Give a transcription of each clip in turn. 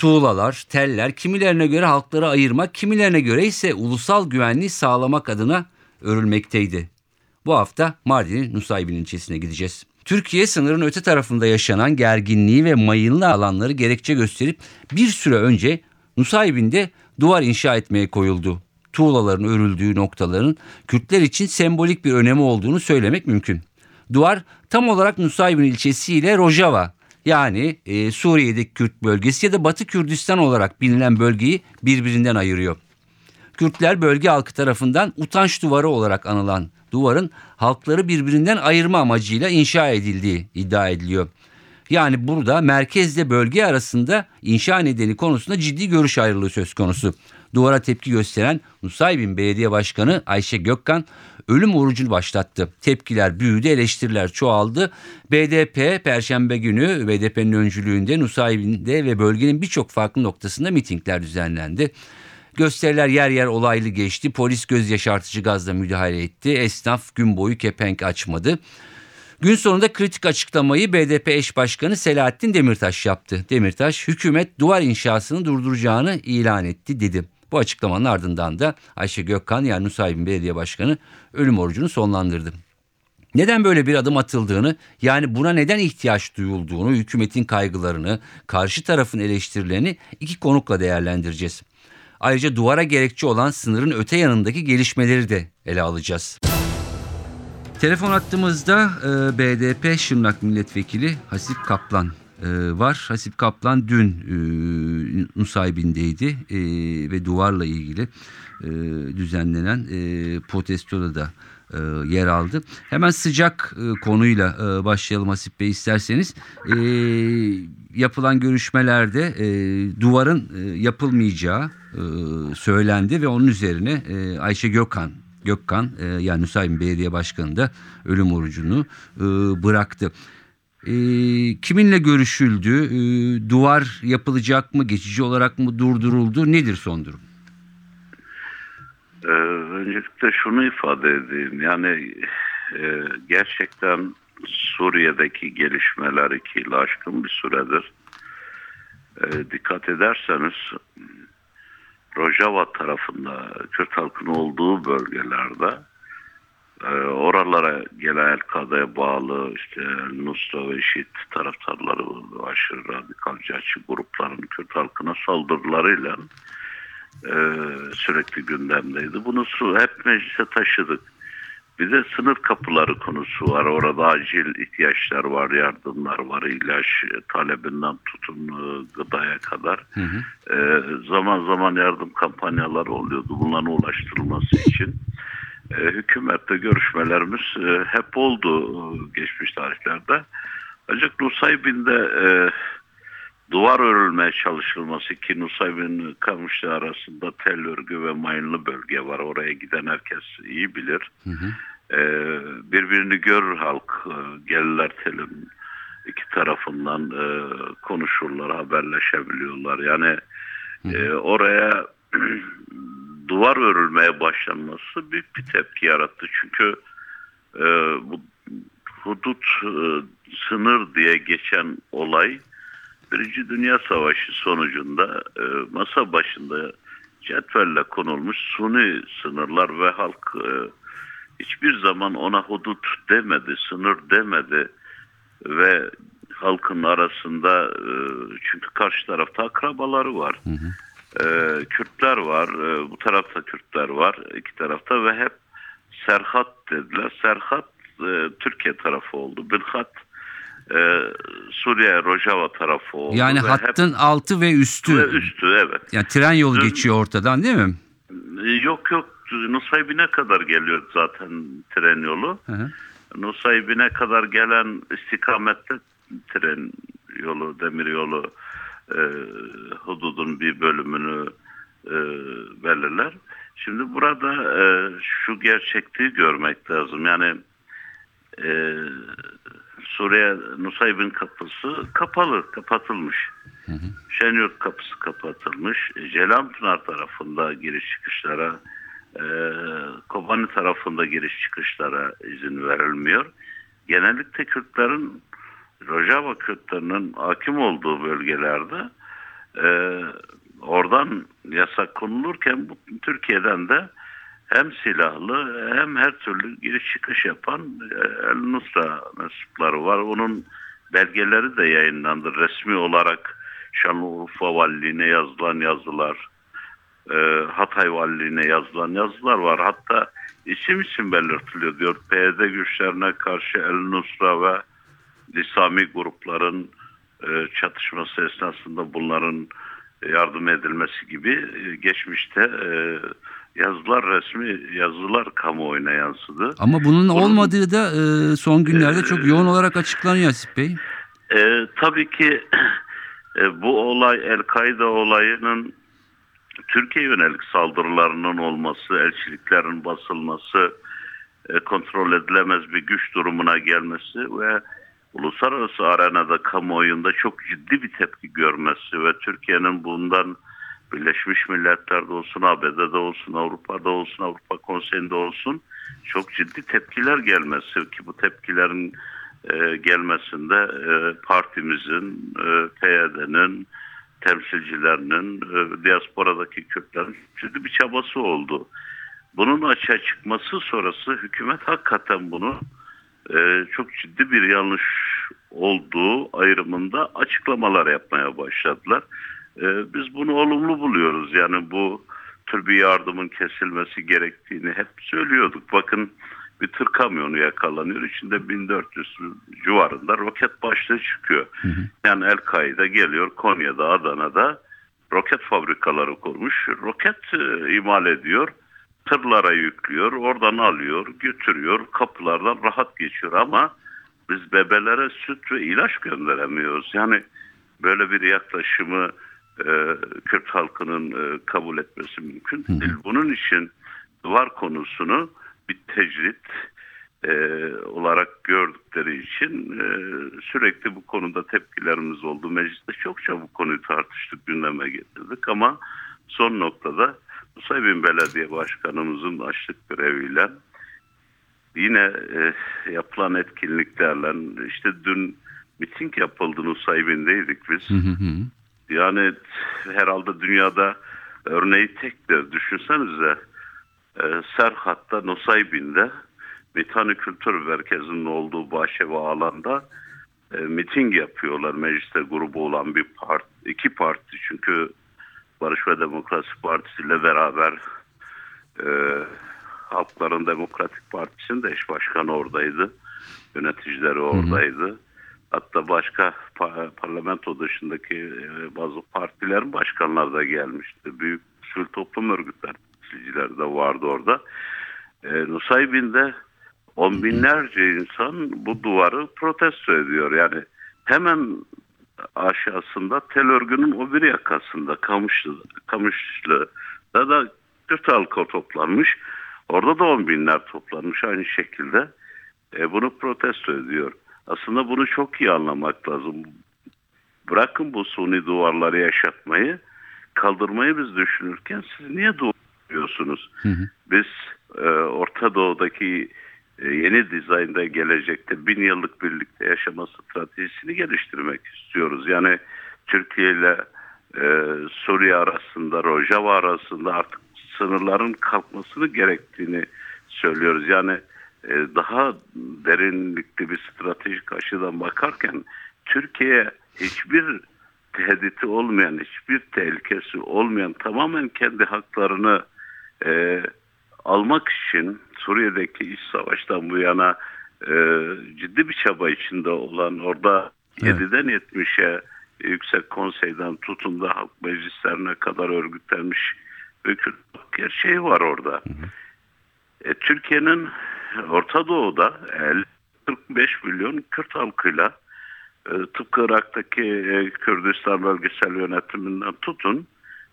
Tuğlalar, teller kimilerine göre halkları ayırmak, kimilerine göre ise ulusal güvenliği sağlamak adına örülmekteydi. Bu hafta Mardin'in Nusaybin ilçesine gideceğiz. Türkiye sınırın öte tarafında yaşanan gerginliği ve mayınlı alanları gerekçe gösterip bir süre önce Nusaybin'de duvar inşa etmeye koyuldu. Tuğlaların örüldüğü noktaların Kürtler için sembolik bir önemi olduğunu söylemek mümkün. Duvar tam olarak Nusaybin ilçesi ile Rojava yani e, Suriye'deki Kürt bölgesi ya da Batı Kürdistan olarak bilinen bölgeyi birbirinden ayırıyor. Kürtler bölge halkı tarafından utanç duvarı olarak anılan duvarın halkları birbirinden ayırma amacıyla inşa edildiği iddia ediliyor. Yani burada merkezle bölge arasında inşa nedeni konusunda ciddi görüş ayrılığı söz konusu. Duvara tepki gösteren Nusaybin Belediye Başkanı Ayşe Gökkan ölüm orucunu başlattı. Tepkiler büyüdü, eleştiriler çoğaldı. BDP Perşembe günü BDP'nin öncülüğünde Nusaybin'de ve bölgenin birçok farklı noktasında mitingler düzenlendi. Gösteriler yer yer olaylı geçti. Polis göz yaşartıcı gazla müdahale etti. Esnaf gün boyu kepenk açmadı. Gün sonunda kritik açıklamayı BDP eş başkanı Selahattin Demirtaş yaptı. Demirtaş hükümet duvar inşasını durduracağını ilan etti dedi. Bu açıklamanın ardından da Ayşe Gökkan yani Nusaybin Belediye Başkanı ölüm orucunu sonlandırdı. Neden böyle bir adım atıldığını yani buna neden ihtiyaç duyulduğunu, hükümetin kaygılarını, karşı tarafın eleştirilerini iki konukla değerlendireceğiz. Ayrıca duvara gerekçe olan sınırın öte yanındaki gelişmeleri de ele alacağız. Telefon attığımızda e, BDP Şırnak Milletvekili Hasip Kaplan e, var. Hasip Kaplan dün e, Nusaybin'deydi e, ve duvarla ilgili e, düzenlenen e, protestoda da e, yer aldı. Hemen sıcak e, konuyla e, başlayalım Hasip Bey isterseniz. E, yapılan görüşmelerde e, duvarın e, yapılmayacağı e, söylendi ve onun üzerine e, Ayşe Gökhan Gökkan e, yani Nusaybin Belediye Başkanı da ölüm orucunu e, bıraktı. E, kiminle görüşüldü? E, duvar yapılacak mı? Geçici olarak mı durduruldu? Nedir son durum? Ee, öncelikle şunu ifade edeyim. Yani e, gerçekten Suriye'deki gelişmeler iki yıl aşkın bir süredir. E, dikkat ederseniz Rojava tarafında Kürt halkın olduğu bölgelerde e, oralara gelen El-Kade'ye bağlı işte Nusra ve IŞİD taraftarları aşırı radikalci açı grupların Kürt halkına saldırılarıyla e, sürekli gündemdeydi. Bunu hep meclise taşıdık. Bir de sınır kapıları konusu var. Orada acil ihtiyaçlar var, yardımlar var, ilaç talebinden tutun e, gıdaya kadar. Hı hı. E, zaman zaman yardım kampanyaları oluyordu bunların ulaştırılması için. E, hükümette görüşmelerimiz e, hep oldu e, geçmiş tarihlerde. Ancak Nusaybin'de e, duvar örülmeye çalışılması ki Nusaybin kamışlı arasında tel örgü ve mayınlı bölge var. Oraya giden herkes iyi bilir. Hı hı. Ee, birbirini görür halk. Ee, gelirler telin iki tarafından e, konuşurlar, haberleşebiliyorlar. Yani e, oraya duvar örülmeye başlanması büyük bir tepki yarattı. Çünkü e, bu hudut e, sınır diye geçen olay Birinci Dünya Savaşı sonucunda e, masa başında cetvelle konulmuş suni sınırlar ve halk e, hiçbir zaman ona hudut demedi, sınır demedi ve halkın arasında e, çünkü karşı tarafta akrabaları var. Hı hı. E, Kürtler var, e, bu tarafta Kürtler var iki tarafta ve hep Serhat dediler. Serhat e, Türkiye tarafı oldu. Bilhat e, Suriye Rojava tarafı oldu. Yani hattın hep, altı ve üstü. Ve üstü evet. Yani tren yolu geçiyor ortadan değil mi? Yok yok Nusaybin'e kadar geliyor zaten tren yolu. Hı Nusaybin'e kadar gelen istikamette tren yolu, demir yolu e, hududun bir bölümünü e, belirler. Şimdi burada e, şu gerçekliği görmek lazım. Yani e, Suriye Nusaybin kapısı kapalı, kapatılmış. Şenyurt kapısı kapatılmış. Ceylanpınar tarafında giriş çıkışlara, e, Kobani tarafında giriş çıkışlara izin verilmiyor. Genellikle Kürtlerin, Rojava Kürtlerinin hakim olduğu bölgelerde e, oradan yasak konulurken bu, Türkiye'den de hem silahlı hem her türlü giriş çıkış yapan e, El Nusra mensupları var. Onun belgeleri de yayınlandı. Resmi olarak Şanlıurfa Valiliğine yazılan yazılar, e, Hatay Valiliğine yazılan yazılar var. Hatta isim isim belirtiliyor diyor. PYD güçlerine karşı El Nusra ve İslami grupların e, çatışması esnasında bunların yardım edilmesi gibi e, geçmişte e, yazılar resmi yazılar kamuoyuna yansıdı. Ama bunun olmadığı da e, son günlerde çok yoğun olarak açıklanıyor Asip Bey. E, tabii ki e, bu olay El-Kaide olayının Türkiye yönelik saldırılarının olması, elçiliklerin basılması, e, kontrol edilemez bir güç durumuna gelmesi ve uluslararası arenada kamuoyunda çok ciddi bir tepki görmesi ve Türkiye'nin bundan Birleşmiş Milletler'de olsun, ABD'de olsun, Avrupa'da olsun, Avrupa Konseyi'nde olsun çok ciddi tepkiler gelmesi ki bu tepkilerin e, gelmesinde e, partimizin, e, PYD'nin, temsilcilerinin, e, diasporadaki Kürtlerin ciddi bir çabası oldu. Bunun açığa çıkması sonrası hükümet hakikaten bunu e, çok ciddi bir yanlış olduğu ayrımında açıklamalar yapmaya başladılar. E, biz bunu olumlu buluyoruz. Yani bu tür bir yardımın kesilmesi gerektiğini hep söylüyorduk. Bakın bir tır kamyonu yakalanıyor. İçinde 1400 civarında roket başlığı çıkıyor. Yani El-Kaide geliyor Konya'da, Adana'da roket fabrikaları kurmuş. Roket e, imal ediyor. Tırlara yüklüyor. Oradan alıyor, götürüyor. Kapılardan rahat geçiyor ama biz bebelere süt ve ilaç gönderemiyoruz. Yani böyle bir yaklaşımı e, Kürt halkının e, kabul etmesi mümkün değil. Bunun için duvar konusunu bir tecrit e, olarak gördükleri için e, sürekli bu konuda tepkilerimiz oldu. Mecliste çokça bu konuyu tartıştık, gündeme getirdik ama son noktada Nusaybin Belediye Başkanımızın açlık göreviyle yine e, yapılan etkinliklerle işte dün miting yapıldı Nusaybin'deydik biz. Hı hı hı. Yani herhalde dünyada örneği tektir. Düşünsenize Serhat'ta Nusaybin'de Mitani Kültür Merkezi'nin olduğu bahçe ve alanda e, miting yapıyorlar. Mecliste grubu olan bir part, iki parti çünkü Barış ve Demokrasi Partisi ile beraber e, Halkların Demokratik Partisi'nin de eş başkanı oradaydı. Yöneticileri oradaydı. Hatta başka pa- parlamento dışındaki e, bazı partilerin başkanları da gelmişti. Büyük sivil toplum örgütler temsilcileri de vardı orada. E, Nusaybin'de on binlerce insan bu duvarı protesto ediyor. Yani hemen aşağısında tel örgünün o bir yakasında Kamışlı, Kamışlı'da da Kürt halkı toplanmış. Orada da on binler toplanmış aynı şekilde. E, bunu protesto ediyor. Aslında bunu çok iyi anlamak lazım. Bırakın bu suni duvarları yaşatmayı, kaldırmayı biz düşünürken siz niye duvarlıyorsunuz? Biz e, Orta Doğu'daki e, yeni dizaynda gelecekte bin yıllık birlikte yaşama stratejisini geliştirmek istiyoruz. Yani Türkiye ile e, Suriye arasında, Rojava arasında artık sınırların kalkmasını gerektiğini söylüyoruz. Yani e, daha derinlikli bir stratejik açıdan bakarken Türkiye hiçbir tehdidi olmayan, hiçbir tehlikesi olmayan tamamen kendi haklarını e, almak için Suriye'deki iç savaştan bu yana e, ciddi bir çaba içinde olan orada Evet. 7'den 70'e yüksek konseyden tutun da halk meclislerine kadar örgütlenmiş bir Kürt gerçeği var orada. E, Türkiye'nin Orta Doğu'da el- 45 milyon Kürt halkıyla e, tıpkı Irak'taki e, Kürdistan bölgesel yönetiminden tutun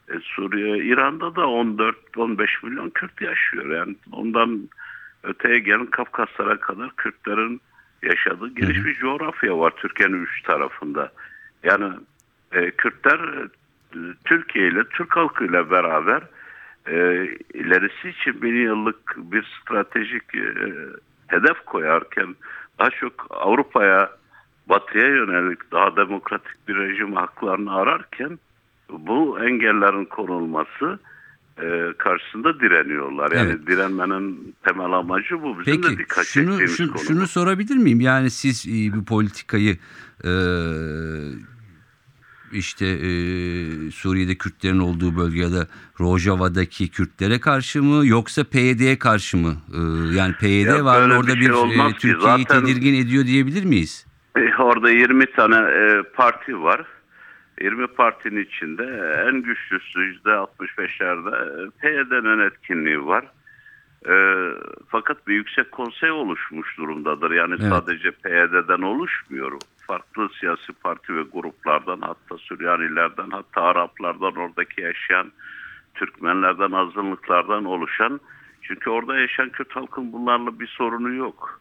e, Suriye, İran'da da 14-15 milyon Kürt yaşıyor. Yani ondan öteye gelin Kafkaslara kadar Kürtlerin yaşadığı geniş bir coğrafya var Türkiye'nin üç tarafında. Yani e, Kürtler e, Türkiye ile Türk halkıyla beraber e, ilerisi için bin yıllık bir stratejik e, hedef koyarken daha çok Avrupa'ya batıya yönelik daha demokratik bir rejim haklarını ararken bu engellerin konulması e, karşısında direniyorlar. Yani Evet. direnmenin temel amacı bu. Bizim de Peki dikkat şunu, çektiğimiz şu- konu. şunu sorabilir miyim? Yani siz e, bu politikayı e, işte e, Suriye'de Kürtlerin olduğu bölgede Rojava'daki Kürtlere karşı mı yoksa PYD'ye karşı mı? E, yani PYD Ya var orada bir bir, şey olmaz e, ki. Türkiye'yi Zaten- tedirgin ediyor diyebilir miyiz? E, Orada 20 tane e, parti var. 20 partinin içinde en güçlüsü %65'lerde e, PYD'nin etkinliği var. E, fakat bir yüksek konsey oluşmuş durumdadır. Yani Evet. sadece PYD'den oluşmuyor. Farklı siyasi parti ve gruplardan hatta Süryanilerden hatta Araplardan oradaki yaşayan Türkmenlerden azınlıklardan oluşan çünkü orada yaşayan Kürt halkın bunlarla bir sorunu yok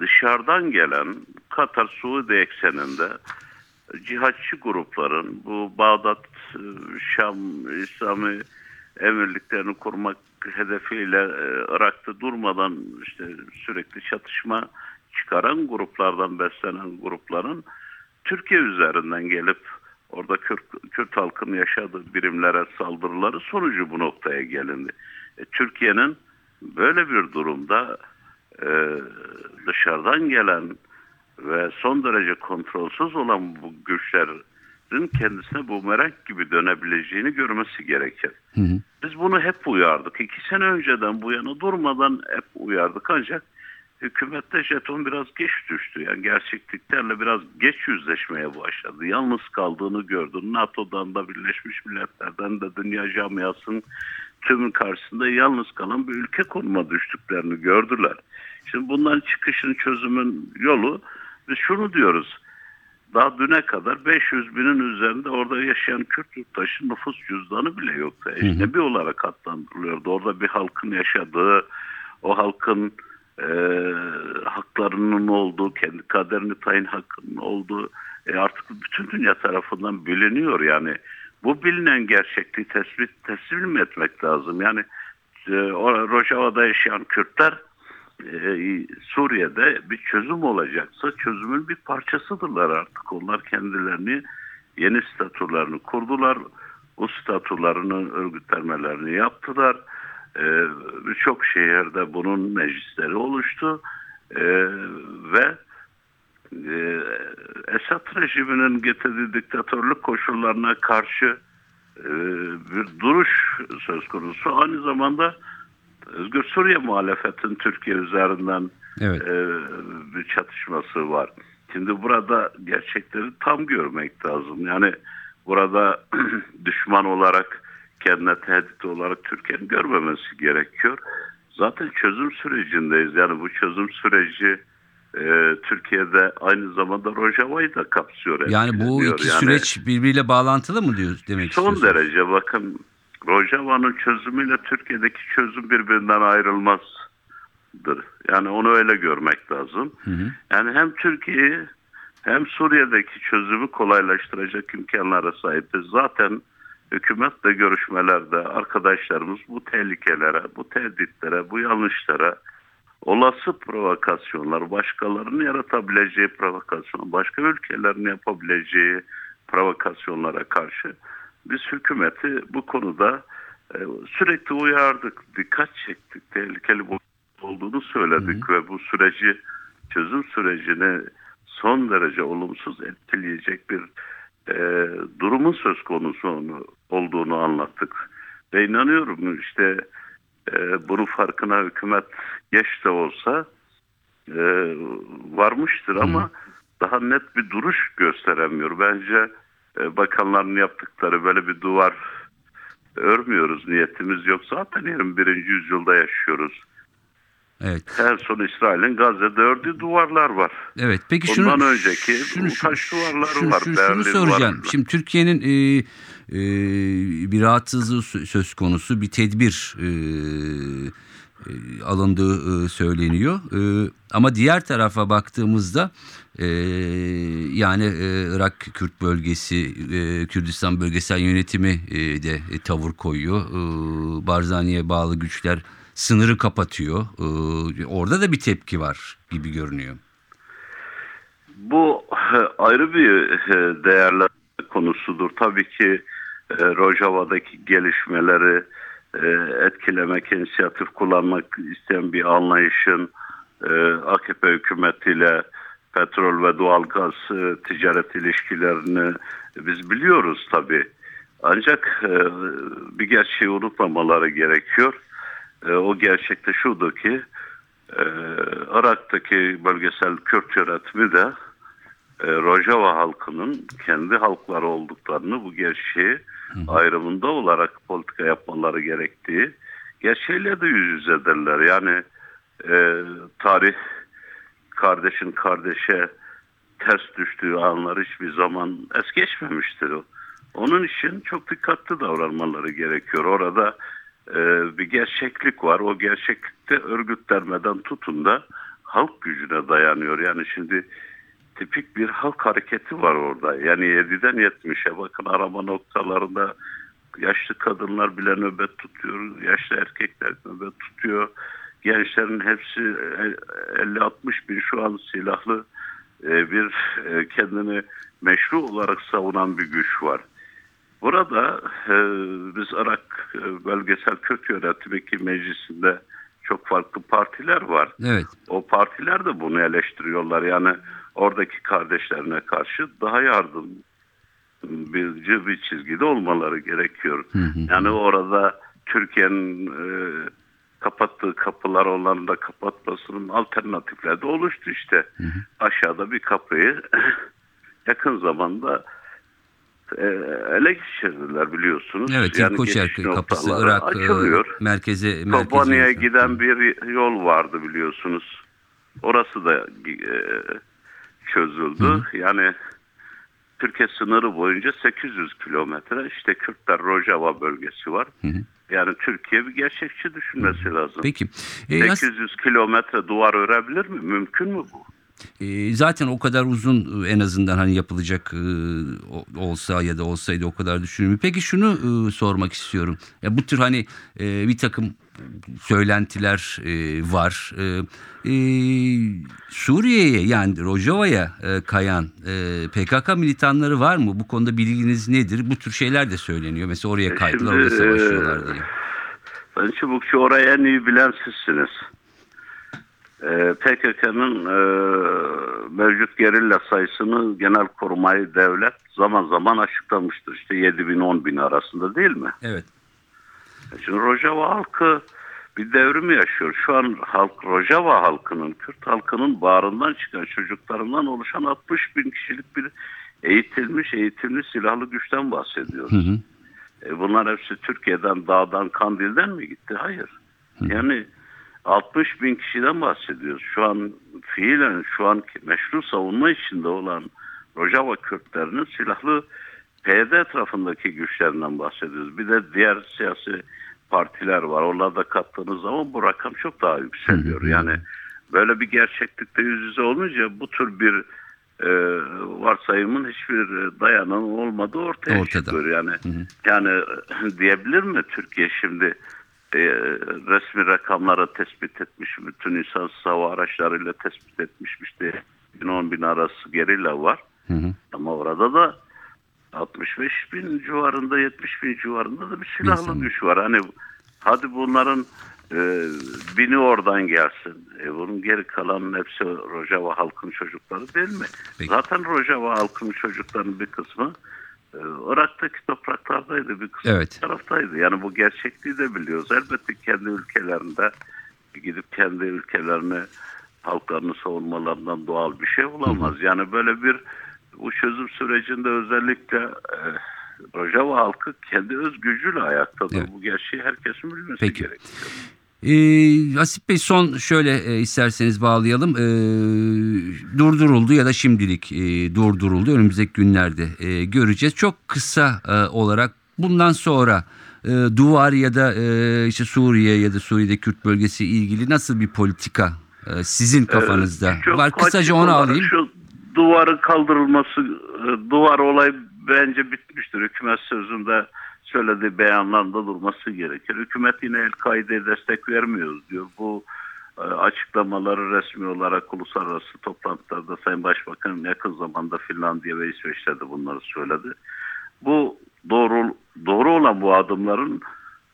dışarıdan gelen Katar Suudi ekseninde cihatçı grupların bu Bağdat, e, Şam, İslami emirliklerini kurmak hedefiyle e, Irak'ta durmadan işte sürekli çatışma çıkaran gruplardan beslenen grupların Türkiye üzerinden gelip orada Kürt, Kürt halkının yaşadığı birimlere saldırıları sonucu bu noktaya gelindi. E, Türkiye'nin böyle bir durumda e, dışarıdan gelen ve son derece kontrolsüz olan bu güçlerin kendisine bumerang gibi dönebileceğini görmesi gerekir. Hı hı. Biz bunu hep uyardık. İki sene önceden bu yana durmadan hep uyardık ancak hükümette jeton biraz geç düştü. Yani gerçekliklerle biraz geç yüzleşmeye başladı. Yalnız kaldığını gördü. NATO'dan da Birleşmiş Milletler'den de dünya camiasının tümün karşısında yalnız kalan bir ülke konuma düştüklerini gördüler. Şimdi bundan çıkışın çözümün yolu biz şunu diyoruz. Daha düne kadar 500 binin üzerinde orada yaşayan Kürt yurttaşın nüfus cüzdanı bile yoktu. Ecnebi olarak adlandırılıyordu. Orada bir halkın yaşadığı, o halkın e, haklarının olduğu, kendi kaderini tayin hakkının olduğu e, artık bütün dünya tarafından biliniyor yani. Bu bilinen gerçekliği tespit teslim etmek lazım. Yani e, Rojava'da yaşayan Kürtler Suriye'de bir çözüm olacaksa çözümün bir parçasıdırlar artık. Onlar kendilerini yeni statülerini kurdular. O statülerini örgütlenmelerini yaptılar. E, Birçok şehirde bunun meclisleri oluştu. E, ve e, Esad rejiminin getirdiği diktatörlük koşullarına karşı e, bir duruş söz konusu. Aynı zamanda Özgür Suriye muhalefetin Türkiye üzerinden Evet. e, bir çatışması var. Şimdi burada gerçekleri tam görmek lazım. Yani burada düşman olarak kendine tehdit olarak Türkiye'nin görmemesi gerekiyor. Zaten çözüm sürecindeyiz. Yani bu çözüm süreci e, Türkiye'de aynı zamanda Rojava'yı da kapsıyor. Yani bu iki Yani- süreç birbiriyle bağlantılı mı diyor demek Son istiyorsunuz? derece bakın Rojava'nın çözümüyle Türkiye'deki çözüm birbirinden ayrılmazdır. Yani onu öyle görmek lazım. Hı hı. Yani hem Türkiye'yi hem Suriye'deki çözümü kolaylaştıracak imkanlara sahibiz. Zaten hükümetle görüşmelerde arkadaşlarımız bu tehlikelere, bu tehditlere, bu yanlışlara, olası provokasyonlar, başkalarının yaratabileceği provokasyon, başka ülkelerin yapabileceği provokasyonlara karşı biz hükümeti bu konuda e, sürekli uyardık, dikkat çektik, tehlikeli olduğunu söyledik ve bu süreci, çözüm sürecini son derece olumsuz etkileyecek bir e, durumun söz konusu onu- olduğunu anlattık. Ve inanıyorum işte e, bunun farkına hükümet geç de olsa e, varmıştır ama daha net bir duruş gösteremiyor. Bence bakanların yaptıkları böyle bir duvar örmüyoruz. Niyetimiz yok. Zaten 21. yüzyılda yaşıyoruz. Evet. En son İsrail'in Gazze'de ördüğü duvarlar var. Evet. Peki şunu Bundan önceki şunu, bu taş duvarları şunu, var, Şunu, şunu soracağım. var. Şimdi Türkiye'nin e, e, bir rahatsızlığı sö- söz konusu bir tedbir e, e, alındığı e, söyleniyor. E, ama diğer tarafa baktığımızda e, yani e, Irak Kürt bölgesi, e, Kürdistan bölgesel yönetimi e, de tavır koyuyor. E, Barzani'ye bağlı güçler sınırı kapatıyor. E, orada da bir tepki var gibi görünüyor. Bu ayrı bir değerler konusudur. Tabii ki Rojava'daki gelişmeleri etkilemek, inisiyatif kullanmak isteyen bir anlayışın e, AKP hükümetiyle petrol ve doğalgaz e, ticaret ilişkilerini biz biliyoruz tabii. Ancak e, bir gerçeği unutmamaları gerekiyor. E, o gerçek de şudur ki e, Irak'taki bölgesel Kürt yönetimi de e, Rojava halkının kendi halkları olduklarını bu gerçeği ayrımında olarak politika yapmaları gerektiği gerçeğiyle de yüz yüzedirler. Yani e, tarih kardeşin kardeşe ters düştüğü anlar hiçbir zaman es geçmemiştir. o. Onun için çok dikkatli davranmaları gerekiyor. Orada e, bir gerçeklik var. O gerçeklikte örgütlenmeden tutun da halk gücüne dayanıyor. Yani şimdi tipik bir halk hareketi var orada. Yani 7'den 70'e bakın arama noktalarında yaşlı kadınlar bile nöbet tutuyor. Yaşlı erkekler nöbet tutuyor. Gençlerin hepsi e, 50-60 bin şu an silahlı e, bir e, kendini meşru olarak savunan bir güç var. Burada e, biz Irak e, bölgesel Kürt yönetimi ki meclisinde çok farklı partiler var. Evet. O partiler de bunu eleştiriyorlar. Yani oradaki kardeşlerine karşı daha yardım bir, bir çizgide olmaları gerekiyor. Yani orada Türkiye'nin e, kapattığı kapılar olan da kapatmasının alternatifleri de oluştu işte. Aşağıda bir kapıyı yakın zamanda e, ele geçirdiler biliyorsunuz. Evet, Yani Koçer geçiş kapısı Irak açılıyor. e, merkeze merkeze Kobani'ye giden bir yol vardı biliyorsunuz. Orası da e, çözüldü. Yani Türkiye sınırı boyunca 800 kilometre işte Kürtler Rojava bölgesi var. Yani Türkiye bir gerçekçi düşünmesi lazım. Peki. E, yas- 800 kilometre duvar örebilir mi? Mümkün mü bu? E, zaten o kadar uzun e, en azından hani yapılacak e, olsa ya da olsaydı o kadar düşünülmüyor. Peki şunu e, sormak istiyorum. Ya bu tür hani e, bir takım söylentiler e, var. E, e, Suriye'ye yani Rojava'ya e, kayan e, PKK militanları var mı? Bu konuda bilginiz nedir? Bu tür şeyler de söyleniyor. Mesela oraya kaydılar, orada Şimdi, savaşıyorlar diye. Ben çubukçu orayı en iyi bilen sizsiniz. Ee, PKK'nın e, mevcut gerilla sayısını genel korumayı devlet zaman zaman açıklamıştır. İşte 7 bin 10 bin arasında değil mi? Evet. Şimdi Rojava halkı bir devrim yaşıyor. Şu an halk Rojava halkının, Kürt halkının bağrından çıkan çocuklarından oluşan 60 bin kişilik bir eğitilmiş, eğitimli silahlı güçten bahsediyoruz. Hı hı. E bunlar hepsi Türkiye'den, dağdan, Kandil'den mi gitti? Hayır. Yani 60 bin kişiden bahsediyoruz. Şu an fiilen şu anki meşru savunma içinde olan Rojava Kürtlerinin silahlı PYD etrafındaki güçlerinden bahsediyoruz. Bir de diğer siyasi partiler var. Onları da kattığınız zaman bu rakam çok daha yükseliyor. Yani böyle bir gerçeklikte yüz yüze olunca bu tür bir e, varsayımın hiçbir dayananı olmadığı ortaya Ortada. çıkıyor. Yani yani diyebilir mi Türkiye şimdi e, resmi rakamlara tespit etmiş bütün insan hava araçlarıyla tespit etmiş işte 10 bin arası gerilla var. Hı hı. Ama orada da 65 bin civarında 70 bin civarında da bir silahlı İnsan. güç var. Hani hadi bunların e, bini oradan gelsin. E, bunun geri kalanın hepsi Rojava halkın çocukları değil mi? Peki. Zaten Rojava halkın çocuklarının bir kısmı Irak'taki topraklardaydı bir kısmı Evet. taraftaydı. Yani bu gerçekliği de biliyoruz. Elbette kendi ülkelerinde gidip kendi ülkelerine halklarını savunmalarından doğal bir şey olamaz. Yani böyle bir bu çözüm sürecinde özellikle e, Rojava halkı kendi öz gücüyle ayaktadır. Evet. Bu gerçeği herkesin bilmesi Peki. gerekiyor. Ee, Hasip Bey son şöyle e, isterseniz bağlayalım. Ee, durduruldu ya da şimdilik e, durduruldu. Önümüzdeki günlerde e, göreceğiz. Çok kısa e, olarak bundan sonra e, duvar ya da e, işte Suriye ya da Suriye'de Kürt bölgesi ilgili nasıl bir politika e, sizin kafanızda Çok var? Kısaca onu alayım. Şu duvarın kaldırılması, e, duvar olay bence bitmiştir. Hükümet sözünde söylediği beyanlarında durması gerekir. Hükümet yine El-Kaide'ye destek vermiyoruz diyor. Bu e, açıklamaları resmi olarak uluslararası toplantılarda Sayın Başbakan yakın zamanda Finlandiya ve İsveç'te de bunları söyledi. Bu doğru doğru olan bu adımların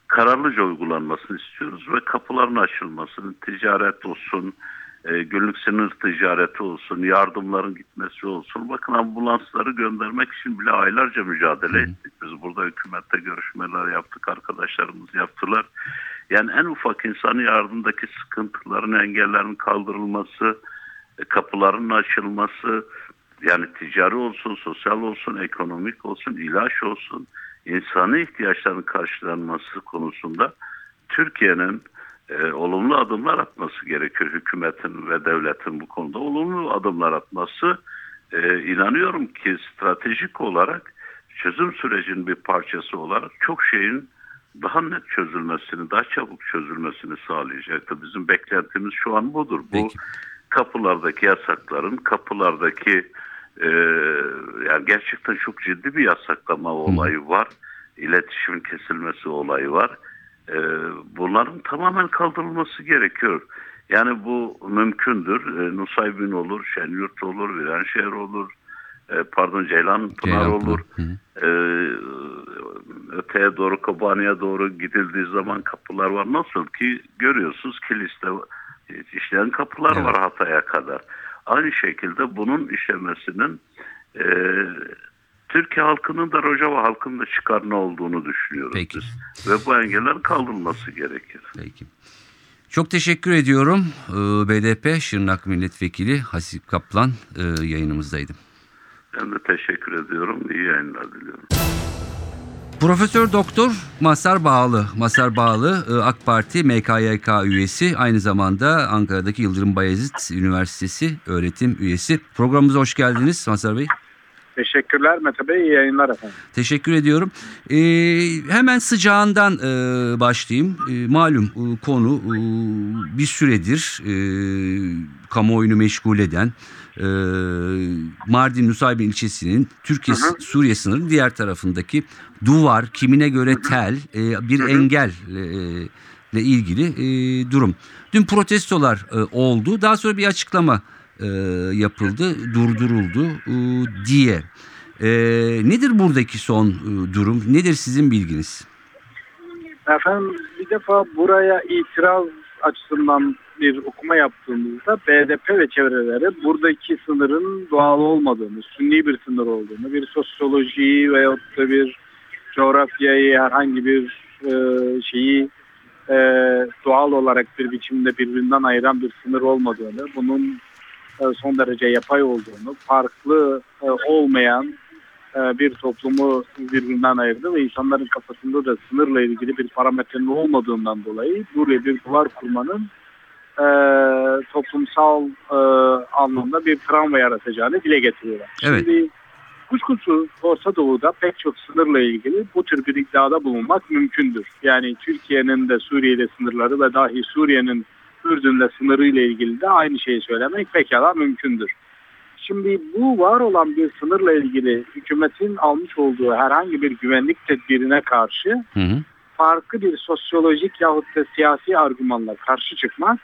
kararlıca uygulanmasını istiyoruz ve kapıların açılmasını, ticaret olsun, e, günlük sınır ticareti olsun, yardımların gitmesi olsun. Bakın ambulansları göndermek için bile aylarca mücadele ettik. Biz burada hükümette görüşmeler yaptık, arkadaşlarımız yaptılar. Yani en ufak insani yardımdaki sıkıntıların, engellerin kaldırılması, e, kapıların açılması, yani ticari olsun, sosyal olsun, ekonomik olsun, ilaç olsun, insani ihtiyaçların karşılanması konusunda Türkiye'nin e, olumlu adımlar atması gerekiyor. Hükümetin ve devletin bu konuda olumlu adımlar atması e, inanıyorum ki stratejik olarak çözüm sürecinin bir parçası olarak çok şeyin daha net çözülmesini, daha çabuk çözülmesini sağlayacaktır. Bizim beklentimiz şu an budur. Bu Peki. kapılardaki yasakların, kapılardaki e, yani gerçekten çok ciddi bir yasaklama olayı var. İletişimin kesilmesi olayı var. E, bunların tamamen kaldırılması gerekiyor. Yani bu mümkündür. E, Nusaybin olur, Şenyurt olur, Viranşehir olur, e, pardon Ceylan Pınar Ceylan olur. Pınar. E, öteye doğru Kobani'ye doğru gidildiği zaman kapılar var. Nasıl ki görüyorsunuz Kilis'te işleyen kapılar Evet. var Hatay'a kadar. Aynı şekilde bunun işlemesinin e, Türkiye halkının da Rojava halkının da çıkarına olduğunu düşünüyoruz Peki. biz. Ve bu engellerin kaldırılması gerekir. Peki. Çok teşekkür ediyorum. Ee, BDP Şırnak Milletvekili Hasip Kaplan e, yayınımızdaydı. Ben de teşekkür ediyorum. İyi yayınlar diliyorum. Profesör Doktor Masar Bağlı. Masar Bağlı e, AK Parti MKYK üyesi. Aynı zamanda Ankara'daki Yıldırım Bayezid Üniversitesi öğretim üyesi. Programımıza hoş geldiniz Masar Bey. Teşekkürler Mete Bey. İyi yayınlar efendim. Teşekkür ediyorum. Ee, hemen sıcağından e, başlayayım. E, malum e, konu e, bir süredir e, kamuoyunu meşgul eden e, Mardin Nusaybin ilçesinin Türkiye Hı hı. Suriye sınırının diğer tarafındaki duvar kimine göre tel e, bir engel e, ile ilgili e, durum. Dün protestolar e, oldu. Daha sonra bir açıklama e, yapıldı, durduruldu e, diye. E, nedir buradaki son e, durum? Nedir sizin bilginiz? Efendim bir defa buraya itiraz açısından bir okuma yaptığımızda BDP ve çevreleri buradaki sınırın doğal olmadığını, sünni bir sınır olduğunu, bir sosyolojiyi veyahut da bir coğrafyayı herhangi bir e, şeyi e, doğal olarak bir biçimde birbirinden ayıran bir sınır olmadığını, bunun son derece yapay olduğunu, farklı e, olmayan e, bir toplumu birbirinden ayırdı ve insanların kafasında da sınırla ilgili bir parametrenin olmadığından dolayı buraya bir duvar kurmanın e, toplumsal e, anlamda bir travma yaratacağını dile getiriyorlar. Evet. Şimdi kuşkusuz Orta Doğu'da pek çok sınırla ilgili bu tür bir iddiada bulunmak mümkündür. Yani Türkiye'nin de Suriye'de sınırları ve dahi Suriye'nin Ürdün'le sınırı ile ilgili de aynı şeyi söylemek pekala mümkündür. Şimdi bu var olan bir sınırla ilgili hükümetin almış olduğu herhangi bir güvenlik tedbirine karşı Hı hı. farklı bir sosyolojik yahut da siyasi argümanla karşı çıkmak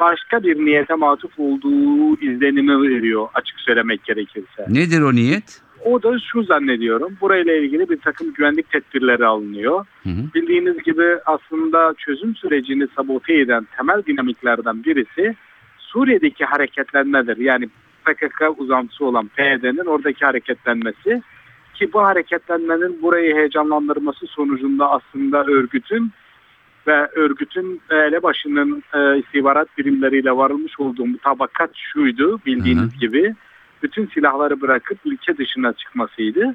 başka bir niyete matuf olduğu izlenimi veriyor açık söylemek gerekirse. Nedir o niyet? O da şu zannediyorum. Burayla ilgili bir takım güvenlik tedbirleri alınıyor. Hı hı. Bildiğiniz gibi aslında çözüm sürecini sabote eden temel dinamiklerden birisi Suriye'deki hareketlenmedir. Yani PKK uzantısı olan PYD'nin oradaki hareketlenmesi ki bu hareketlenmenin burayı heyecanlandırması sonucunda aslında örgütün ve örgütün elebaşının e, istihbarat birimleriyle varılmış olduğu mutabakat şuydu bildiğiniz Hı hı. gibi bütün silahları bırakıp ülke dışına çıkmasıydı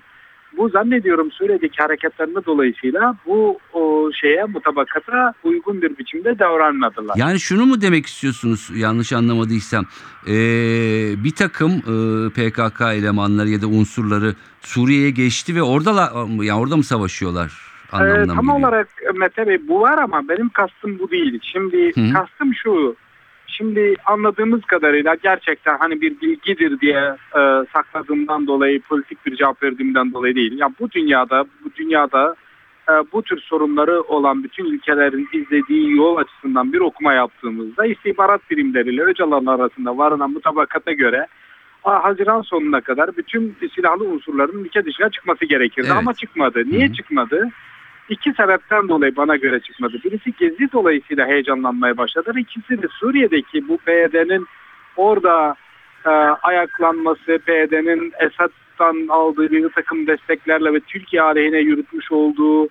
bu zannediyorum Suriye'deki hareketlerine dolayısıyla bu o şeye mutabakata uygun bir biçimde davranmadılar. Yani şunu mu demek istiyorsunuz yanlış anlamadıysam Ee, bir takım e, PKK elemanları ya da unsurları Suriye'ye geçti ve orada yani orada mı savaşıyorlar Ee, tam geliyor? olarak Mete Bey bu var ama benim kastım bu değil. Şimdi Hı hı. kastım şu. Şimdi anladığımız kadarıyla gerçekten hani bir bilgidir diye e, sakladığımdan dolayı politik bir cevap verdiğimden dolayı değil. Ya bu dünyada bu dünyada e, bu tür sorunları olan bütün ülkelerin izlediği yol açısından bir okuma yaptığımızda istihbarat birimleriyle Öcalan arasında varılan mutabakata göre Haziran sonuna kadar bütün silahlı unsurların ülke dışına çıkması gerekirdi Evet. ama çıkmadı. Niye Hı hı. çıkmadı? İki sebepten dolayı bana göre çıkmadı. Birisi Gezi dolayısıyla heyecanlanmaya başladılar. İkisi de Suriye'deki bu PYD'nin orada e, ayaklanması, PYD'nin Esad'dan aldığı bir takım desteklerle ve Türkiye aleyhine yürütmüş olduğu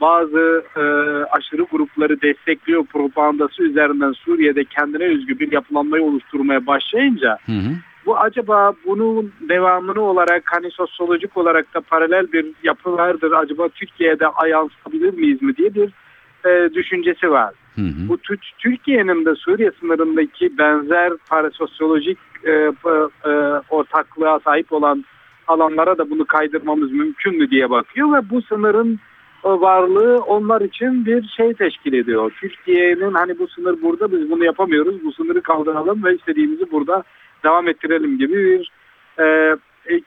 bazı e, aşırı grupları destekliyor propagandası üzerinden Suriye'de kendine özgü bir yapılanmayı oluşturmaya başlayınca Hı hı. Bu acaba bunun devamını olarak hani sosyolojik olarak da paralel bir yapı vardır. Acaba Türkiye'de yansıtabilir miyiz mi diye bir e, düşüncesi var. Hı hı. Bu Tü- Türkiye'nin de Suriye sınırındaki benzer parasosyolojik e, e, ortaklığa sahip olan alanlara da bunu kaydırmamız mümkün mü diye bakıyor ve bu sınırın e, varlığı onlar için bir şey teşkil ediyor. Türkiye'nin hani bu sınır burada biz bunu yapamıyoruz. Bu sınırı kaldıralım ve istediğimizi burada devam ettirelim gibi bir e, e,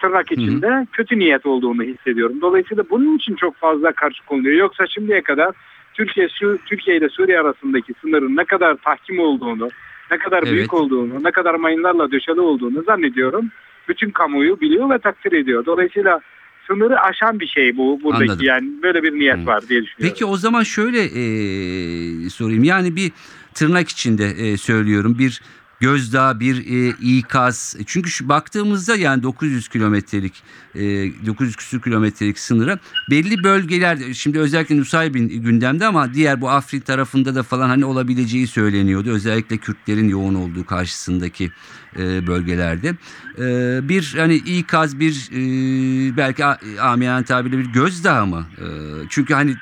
tırnak içinde kötü niyet olduğunu hissediyorum. Dolayısıyla bunun için çok fazla karşı konuluyor. Yoksa şimdiye kadar Türkiye Su- Türkiye ile Suriye arasındaki sınırın ne kadar tahkim olduğunu, ne kadar Evet. büyük olduğunu, ne kadar mayınlarla döşeli olduğunu zannediyorum. Bütün kamuoyu biliyor ve takdir ediyor. Dolayısıyla sınırı aşan bir şey bu buradaki Anladım. yani böyle bir niyet Hı. var diye düşünüyorum. Peki o zaman şöyle e, sorayım. Yani bir tırnak içinde e, söylüyorum bir gözdağı bir e, ikaz. Çünkü şu baktığımızda yani 900 kilometrelik e, 900 küsur kilometrelik sınıra belli bölgeler şimdi özellikle Nusaybin gündemde ama diğer bu Afrin tarafında da falan hani olabileceği söyleniyordu. Özellikle Kürtlerin yoğun olduğu karşısındaki e, bölgelerde. E, bir hani ikaz bir e, belki amiyane tabirle bir gözdağı mı? E, çünkü hani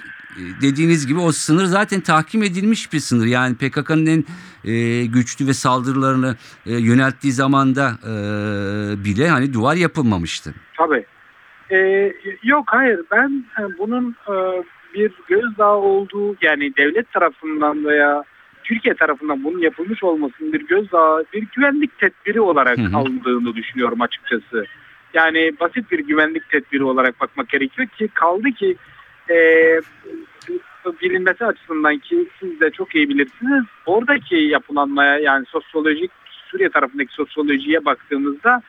dediğiniz gibi o sınır zaten tahkim edilmiş bir sınır. Yani PKK'nın en e, güçlü ve saldırılarını e, yönelttiği zamanda e, bile hani duvar yapılmamıştı. Tabii. Ee, yok hayır ben e, bunun e, bir gözdağı olduğu yani devlet tarafından veya Türkiye tarafından bunun yapılmış olmasının bir gözdağı bir güvenlik tedbiri olarak Hı hı. alındığını düşünüyorum açıkçası. Yani basit bir güvenlik tedbiri olarak bakmak gerekiyor ki kaldı ki e, bilinmesi açısından ki siz de çok iyi bilirsiniz oradaki yapılanmaya yani sosyolojik Suriye tarafındaki sosyolojiye baktığımızda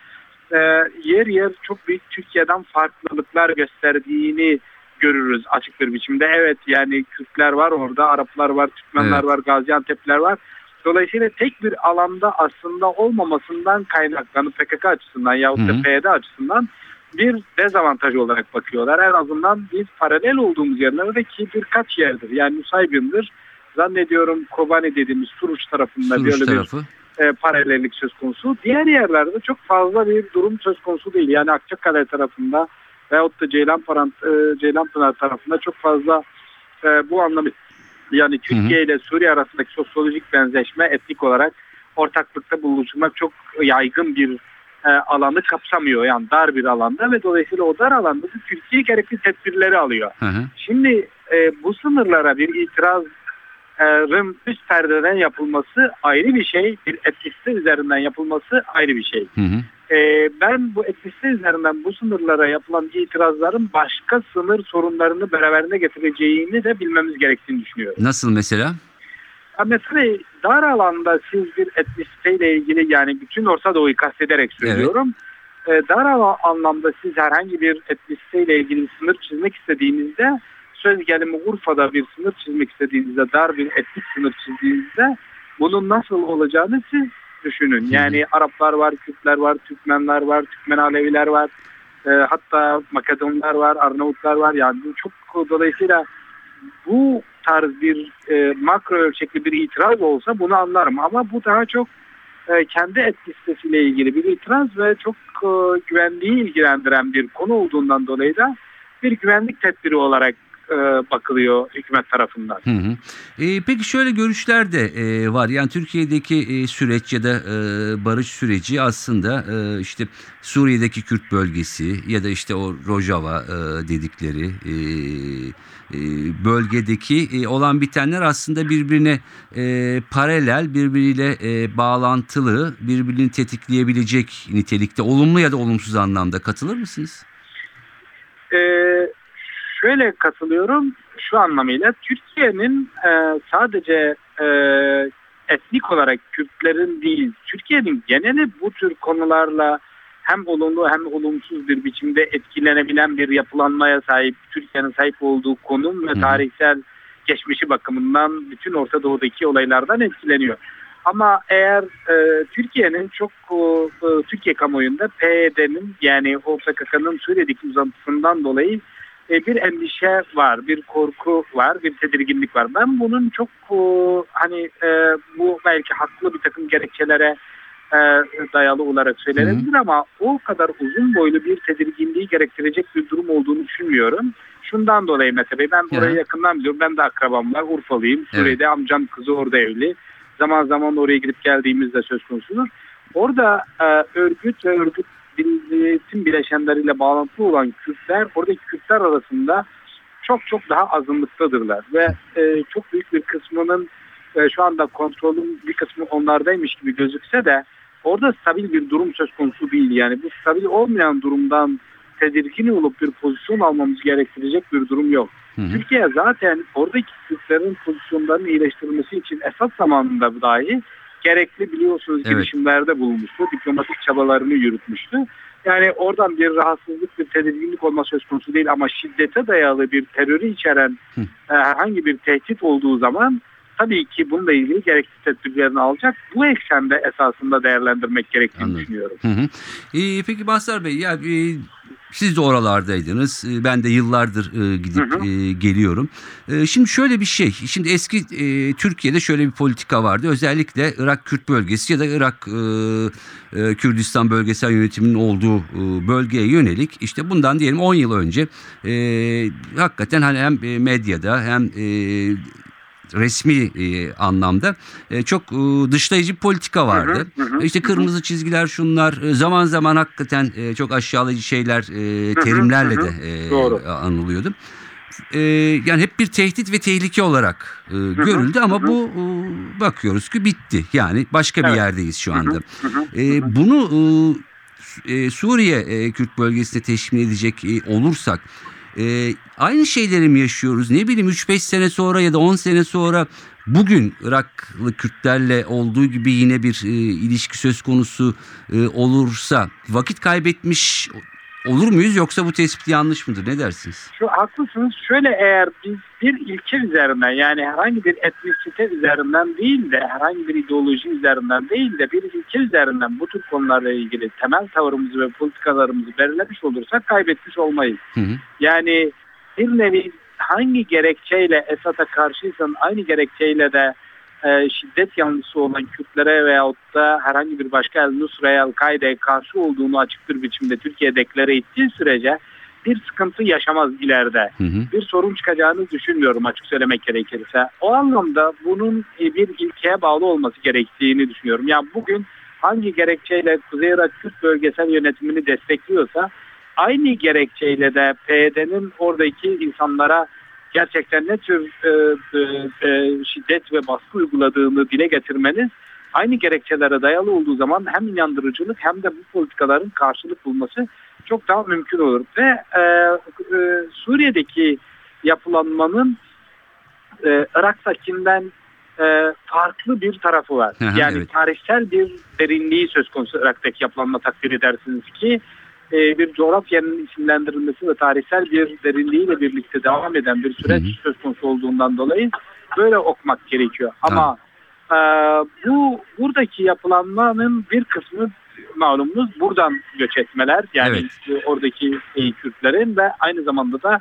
e, yer yer çok büyük Türkiye'den farklılıklar gösterdiğini görürüz açık bir biçimde. Evet yani Kürtler var orada, Araplar var, Türkmenler Evet. var, Gaziantep'ler var. Dolayısıyla tek bir alanda aslında olmamasından kaynaklanıp PKK açısından yahut da. PYD açısından bir dezavantaj olarak bakıyorlar. En azından biz paralel olduğumuz yerlerde ki birkaç yerdir. Yani Nusaybin'dir. Zannediyorum Kobani dediğimiz Suruç tarafında Suruç böyle bir tarafı. e, paralellik söz konusu. Diğer yerlerde çok fazla bir durum söz konusu değil. Yani Akçakale tarafında veyahut da Ceylanpınar, e, Ceylanpınar tarafında çok fazla e, bu anlamda yani Türkiye ile Suriye arasındaki sosyolojik benzeşme etnik olarak ortaklıkta buluşmak çok yaygın bir e, alanı kapsamıyor. Yani dar bir alanda ve dolayısıyla o dar alanda da Türkiye gerekli tedbirleri alıyor. Hı hı. Şimdi e, bu sınırlara bir itirazın üst perdeden yapılması ayrı bir şey. Bir etnisite üzerinden yapılması ayrı bir şey. Hı hı. E, ben bu etnisite üzerinden bu sınırlara yapılan itirazların başka sınır sorunlarını beraberinde getireceğini de bilmemiz gerektiğini düşünüyorum. Nasıl mesela? Mesela dar alanda siz bir etnisiteyle ilgili yani bütün Orta Doğu'yu kastederek söylüyorum. E, dar ala- anlamda siz herhangi bir etnisiteyle ilgili bir sınır çizmek istediğinizde söz gelimi Urfa'da bir sınır çizmek istediğinizde dar bir etnik sınır çizdiğinizde bunun nasıl olacağını siz düşünün. Yani Araplar var, Kürtler var, Türkmenler var, Türkmen Aleviler var. E, hatta Makedonlar var, Arnavutlar var. Yani bu çok dolayısıyla bu tarz bir e, makro ölçekli bir itiraz olsa bunu anlarım. Ama bu daha çok e, kendi et ilgili bir itiraz ve çok e, güvenliği ilgilendiren bir konu olduğundan dolayı da bir güvenlik tedbiri olarak e, bakılıyor hükümet tarafından. Hı hı. E, peki şöyle görüşler de e, var. Yani Türkiye'deki e, süreç ya da e, barış süreci aslında e, işte Suriye'deki Kürt bölgesi ya da işte o Rojava e, dedikleri e, e, bölgedeki e, olan bitenler aslında birbirine e, paralel, birbiriyle e, bağlantılı, birbirini tetikleyebilecek nitelikte olumlu ya da olumsuz anlamda katılır mısınız? E, şöyle katılıyorum şu anlamıyla Türkiye'nin e, sadece e, etnik olarak Kürtlerin değil Türkiye'nin geneli bu tür konularla hem olumlu hem olumsuz bir biçimde etkilenebilen bir yapılanmaya sahip Türkiye'nin sahip olduğu konum ve tarihsel geçmişi bakımından bütün Orta Doğu'daki olaylardan etkileniyor. Ama eğer e, Türkiye'nin çok e, Türkiye kamuoyunda PYD'nin yani o PKK'nın Suriye'deki uzantısından dolayı e, bir endişe var, bir korku var, bir tedirginlik var. Ben bunun çok e, hani e, bu belki haklı bir takım gerekçelere e, dayalı olarak söylenebilir ama o kadar uzun boylu bir tedirginliği gerektirecek bir durum olduğunu düşünmüyorum. Şundan dolayı Mete Bey, ben Hı. orayı yakından biliyorum. Ben de akrabam var, Urfalıyım. Suriye'de amcam kızı orada evli. Zaman zaman oraya gidip geldiğimizde söz konusudur. Orada e, örgüt ve örgüt tüm bileşenleriyle bağlantılı olan Kürtler, oradaki Kürtler arasında çok çok daha azınlıktadırlar. Ve e, çok büyük bir kısmının e, şu anda kontrolün bir kısmı onlardaymış gibi gözükse de orada stabil bir durum söz konusu değil. Yani bu stabil olmayan durumdan tedirgin olup bir pozisyon almamız gerektirecek bir durum yok. Hı hı. Türkiye zaten oradaki Kürtlerin pozisyonlarının iyileştirilmesi için esas zamanında dahi gerekli biliyorsunuz Evet. girişimlerde bulunmuştu. Diplomatik çabalarını yürütmüştü. Yani oradan bir rahatsızlık, bir tedirginlik olma söz konusu değil ama şiddete dayalı bir terörü içeren Hı. e, herhangi bir tehdit olduğu zaman tabii ki bununla ilgili gerekli tedbirlerini alacak. Bu eksende esasında değerlendirmek gerektiğini Anladım. düşünüyorum. Hı hı. Ee, peki Mazhar Bey ya e, siz de oralardaydınız. E, Ben de yıllardır e, gidip Hı hı. e, geliyorum. E, şimdi şöyle bir şey. Şimdi eski e, Türkiye'de şöyle bir politika vardı. Özellikle Irak Kürt bölgesi ya da Irak Kürdistan bölgesel yönetiminin olduğu bölgeye yönelik işte bundan diyelim 10 yıl önce hakikaten hani hem medyada hem resmi e, anlamda e, çok e, dışlayıcı bir politika vardı. Hı hı, hı işte hı. kırmızı çizgiler şunlar e, zaman zaman hakikaten e, çok aşağılayıcı şeyler e, hı, terimlerle hı hı. de e, Doğru. anılıyordu. E, yani hep bir tehdit ve tehlike olarak e, görüldü ama hı hı. bu e, bakıyoruz ki bitti. Yani başka bir Evet. yerdeyiz şu hı, anda. hı hı, E, hı bunu e, e, Suriye Kürt bölgesine teşmil edecek olursak e, aynı şeyleri mi yaşıyoruz? Ne bileyim 3-5 sene sonra ya da 10 sene sonra bugün Iraklı Kürtlerle olduğu gibi yine bir e, ilişki söz konusu e, olursa vakit kaybetmiş olur muyuz yoksa bu tespit yanlış mıdır? Ne dersiniz? Şu haklısınız. Şöyle eğer biz bir ilke üzerinden yani herhangi bir etnisite üzerinden değil de herhangi bir ideoloji üzerinden değil de bir ilke üzerinden bu tür konularla ilgili temel tavırımızı ve politikalarımızı belirlemiş olursak kaybetmiş olmayız. Hı hı. Yani bir nevi hangi gerekçeyle Esad'a karşıysan aynı gerekçeyle de e, şiddet yanlısı olan Kürtlere veyahut da herhangi bir başka El Nusra'ya El-Kaide'ye karşı olduğunu açık bir biçimde Türkiye deklare ettiği sürece bir sıkıntı yaşamaz ileride. Hı hı. Bir sorun çıkacağını düşünmüyorum açık söylemek gerekirse. O anlamda bunun e, bir ilkeye bağlı olması gerektiğini düşünüyorum. Yani bugün hangi gerekçeyle Kuzey Irak Kürt bölgesel yönetimini destekliyorsa aynı gerekçeyle de PYD'nin oradaki insanlara gerçekten ne tür e, e, e, şiddet ve baskı uyguladığını dile getirmeniz aynı gerekçelere dayalı olduğu zaman hem inandırıcılık hem de bu politikaların karşılık bulması çok daha mümkün olur. Ve e, e, Suriye'deki yapılanmanın e, Irak'takinden e, farklı bir tarafı var. Hı, yani evet. tarihsel bir derinliği söz konusu Irak'taki yapılanma takdir edersiniz ki e, bir coğrafyanın isimlendirilmesi ve tarihsel bir derinliğiyle birlikte devam eden bir süreç Hı hı. söz konusu olduğundan dolayı böyle okumak gerekiyor. Ama e, bu buradaki yapılanmanın bir kısmı malumunuz buradan göç etmeler yani e, oradaki e, Kürtlerin ve aynı zamanda da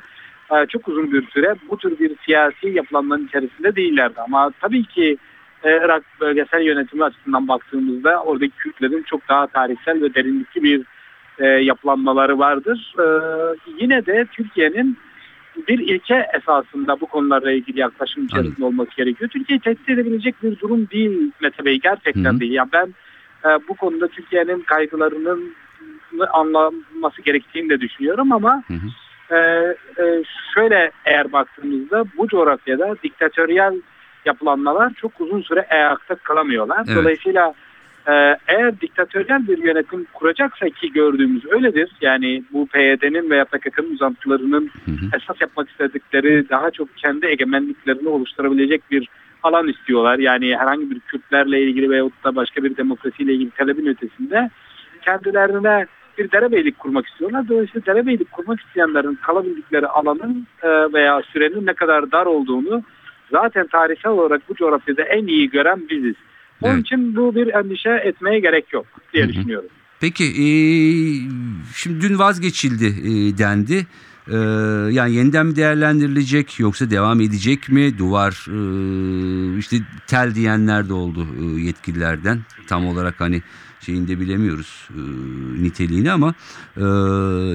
e, çok uzun bir süre bu tür bir siyasi yapılanmanın içerisinde değillerdi. Ama tabii ki e, Irak bölgesel yönetimi açısından baktığımızda oradaki Kürtlerin çok daha tarihsel ve derinlikli bir e, yapılanmaları vardır. E, yine de Türkiye'nin bir ilke esasında bu konularla ilgili yaklaşım içerisinde olması gerekiyor. Türkiye'yi tehdit edebilecek bir durum değil Mete Bey gerçekten Hı hı. değil. Yani ben e, bu konuda Türkiye'nin kaygılarının anlaması gerektiğini de düşünüyorum ama Hı hı. ee, e, şöyle eğer baktığımızda bu coğrafyada diktatöryel yapılanmalar çok uzun süre ayakta kalamıyorlar. Evet. Dolayısıyla e, eğer diktatöryel bir yönetim kuracaksa ki gördüğümüz öyledir. Yani bu PYD'nin veya PKK'nın uzantılarının Hı hı. esas yapmak istedikleri daha çok kendi egemenliklerini oluşturabilecek bir alan istiyorlar. Yani herhangi bir Kürtlerle ilgili veyahut da başka bir demokrasiyle ilgili talebin ötesinde kendilerine bir derebeylik kurmak istiyorlar. Dolayısıyla derebeylik kurmak isteyenlerin kalabildikleri alanın e, veya sürenin ne kadar dar olduğunu zaten tarihsel olarak bu coğrafyada en iyi gören biziz. Onun Evet. için bu bir endişe etmeye gerek yok diye Hı hı. düşünüyorum. Peki e, şimdi dün vazgeçildi e, dendi. E, yani yeniden mi değerlendirilecek yoksa devam edecek mi? Duvar e, işte tel diyenler de oldu e, yetkililerden. Tam olarak hani şeyini de bilemiyoruz e, niteliğini ama e,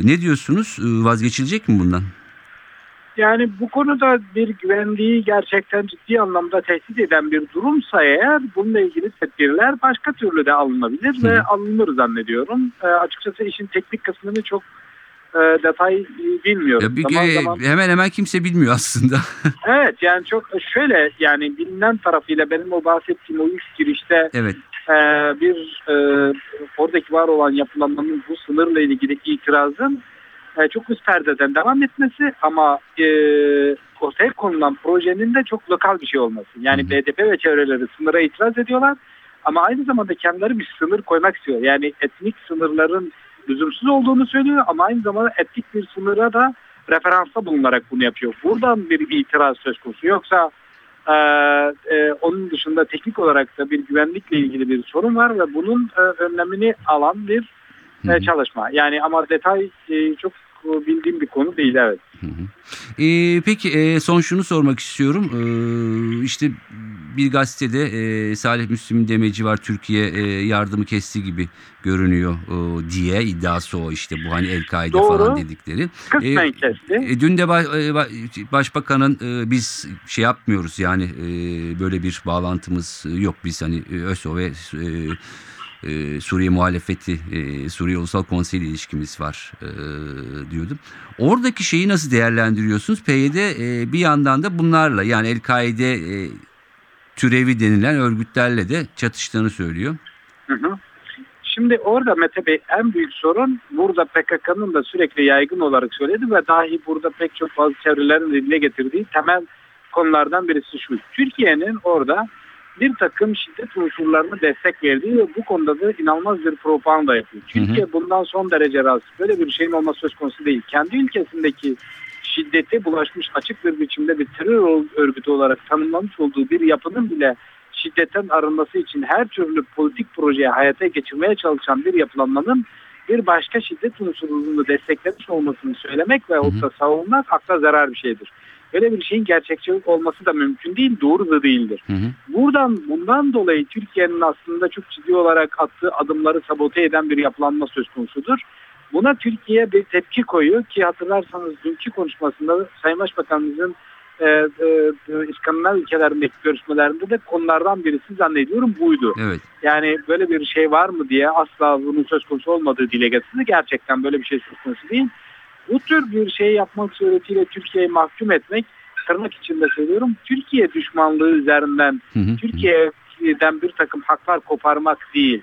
ne diyorsunuz? E, vazgeçilecek mi bundan? Yani bu konuda bir güvenliği gerçekten ciddi anlamda tehdit eden bir durumsa eğer bununla ilgili tedbirler başka türlü de alınabilir Hı ve alınır zannediyorum. E, açıkçası işin teknik kısmını çok e, detay e, bilmiyorum. Ya bir, zaman e, zaman hemen hemen kimse bilmiyor aslında. evet yani çok şöyle yani bilinen tarafıyla benim o bahsettiğim o ilk girişte evet. e, bir e, oradaki var olan yapılanmanın bu sınırla ilgili itirazın e, çok üst perdeden devam etmesi ama e, ortaya konulan projenin de çok lokal bir şey olması. Yani. BDP ve çevreleri sınıra itiraz ediyorlar ama aynı zamanda kendileri bir sınır koymak istiyor. Yani etnik sınırların lüzumsuz olduğunu söylüyor ama aynı zamanda etnik bir sınıra da referansta bulunarak bunu yapıyor. Buradan bir itiraz söz konusu. Yoksa e, e, onun dışında teknik olarak da bir güvenlikle ilgili bir sorun var ve bunun e, önlemini alan bir Hı e, hı. çalışma. Yani ama detay e, çok e, bildiğim bir konu değil evet. Hı hı. Ee, peki e, son şunu sormak istiyorum. Ee, işte bir gazetede e, Salih Müslüm Demeci var Türkiye e, yardımı kesti gibi görünüyor e, diye iddiası o işte bu hani El-Kaide Doğru. falan dedikleri. Kısmen E, kesti. E, dün de ba- e, ba- başbakanın e, biz şey yapmıyoruz yani e, böyle bir bağlantımız yok biz hani e, ÖSO ve e, e, Suriye muhalefeti, e, Suriye Ulusal Konseyi ilişkimiz var e, diyordum. Oradaki şeyi nasıl değerlendiriyorsunuz? PYD e, bir yandan da bunlarla yani El-Kaide e, türevi denilen örgütlerle de çatıştığını söylüyor. Hı hı. Şimdi orada Mete Bey en büyük sorun burada PKK'nın da sürekli yaygın olarak söyledi ve dahi burada pek çok bazı çevrelerin dile getirdiği temel konulardan birisi şu. Türkiye'nin orada bir takım şiddet unsurlarına destek verdiği ve bu konuda da inanılmaz bir propaganda yapıyor. Türkiye bundan son derece rahatsız. Böyle bir şeyin olması söz konusu değil. Kendi ülkesindeki şiddete bulaşmış açık bir biçimde bir terör örgütü olarak tanımlanmış olduğu bir yapının bile şiddetten arınması için her türlü politik projeye hayata geçirmeye çalışan bir yapılanmanın bir başka şiddet unsurunu desteklemiş olmasını söylemek ve da savunmak akla zarar bir şeydir. Böyle bir şeyin gerçekçi olması da mümkün değil, doğru da değildir. Hı hı. Buradan bundan dolayı Türkiye'nin aslında çok ciddi olarak attığı adımları sabote eden bir yapılanma söz konusudur. Buna Türkiye bir tepki koyuyor ki hatırlarsanız dünkü konuşmasında Sayın Başbakanımızın e, e, e, İskandinav ülkelerindeki görüşmelerinde de konulardan birisi zannediyorum buydu. Evet. Yani böyle bir şey var mı diye asla bunun söz konusu olmadığı dile getirildi. Gerçekten böyle bir şey söz konusu değil. Bu tür bir şey yapmak suretiyle Türkiye'yi mahkum etmek tırnak içinde söylüyorum. Türkiye düşmanlığı üzerinden Hı hı. Türkiye'den bir takım haklar koparmak değil.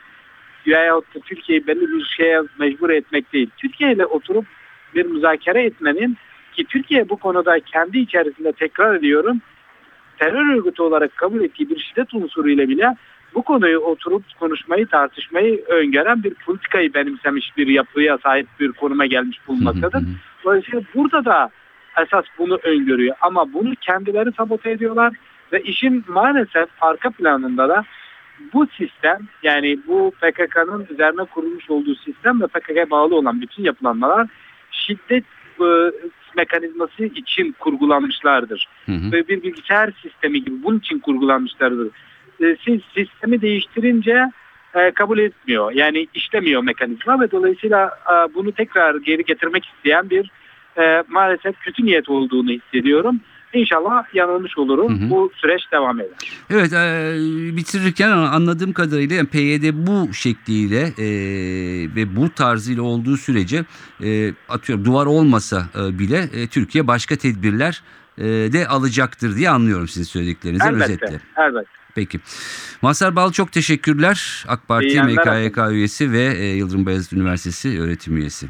Veyahut da Türkiye'yi belli bir şeye mecbur etmek değil. Türkiye ile oturup bir müzakere etmenin ki Türkiye bu konuda kendi içerisinde tekrar ediyorum terör örgütü olarak kabul ettiği bir şiddet unsuruyla bile bu konuyu oturup konuşmayı tartışmayı öngören bir politikayı benimsemiş bir yapıya sahip bir konuma gelmiş bulunmaktadır. Dolayısıyla burada da esas bunu öngörüyor ama bunu kendileri sabote ediyorlar ve işin maalesef arka planında da bu sistem yani bu PKK'nın üzerine kurulmuş olduğu sistem ve PKK'ya bağlı olan bütün yapılanmalar şiddet e, mekanizması için kurgulanmışlardır Hı hı. ve bir bilgisayar sistemi gibi bunun için kurgulanmışlardır. E, siz sistemi değiştirince e, kabul etmiyor. Yani işlemiyor mekanizma ve dolayısıyla e, bunu tekrar geri getirmek isteyen bir e, maalesef kötü niyet olduğunu hissediyorum. İnşallah yanılmış olurum. Hı hı. Bu süreç devam eder. Evet e, bitirirken anladığım kadarıyla yani PYD bu şekliyle e, ve bu tarzıyla olduğu sürece e, atıyorum duvar olmasa e, bile e, Türkiye başka tedbirler e, de alacaktır diye anlıyorum sizin söylediklerinizden Elbette. özetle. Elbette. Peki. Mazhar Bal çok teşekkürler. AK Parti MKYK üyesi ve e, Yıldırım Beyazıt Üniversitesi öğretim üyesi.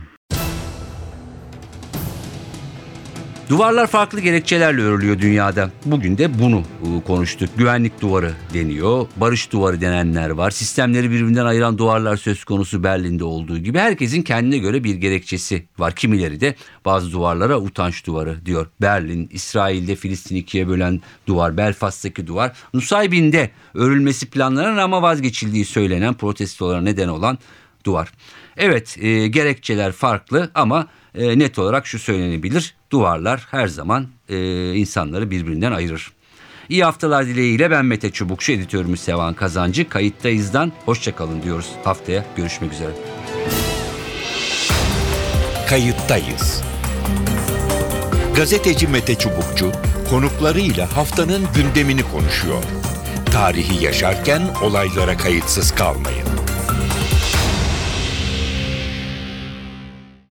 Duvarlar farklı gerekçelerle örülüyor dünyada. Bugün de bunu e, konuştuk. Güvenlik duvarı deniyor, barış duvarı denenler var. Sistemleri birbirinden ayıran duvarlar söz konusu Berlin'de olduğu gibi. Herkesin kendine göre bir gerekçesi var. Kimileri de bazı duvarlara utanç duvarı diyor. Berlin, İsrail'de Filistin'i ikiye bölen duvar, Belfast'taki duvar. Nusaybin'de örülmesi planlanan ama vazgeçildiği söylenen protestolara neden olan duvar. Evet e, gerekçeler farklı ama e, net olarak şu söylenebilir. Duvarlar her zaman e, insanları birbirinden ayırır. İyi haftalar dileğiyle ben Mete Çubukçu, editörümüz Sevan Kazancı. Kayıttayız'dan hoşçakalın diyoruz. Haftaya görüşmek üzere. Kayıttayız. Gazeteci Mete Çubukçu konuklarıyla haftanın gündemini konuşuyor. Tarihi yaşarken olaylara kayıtsız kalmayın.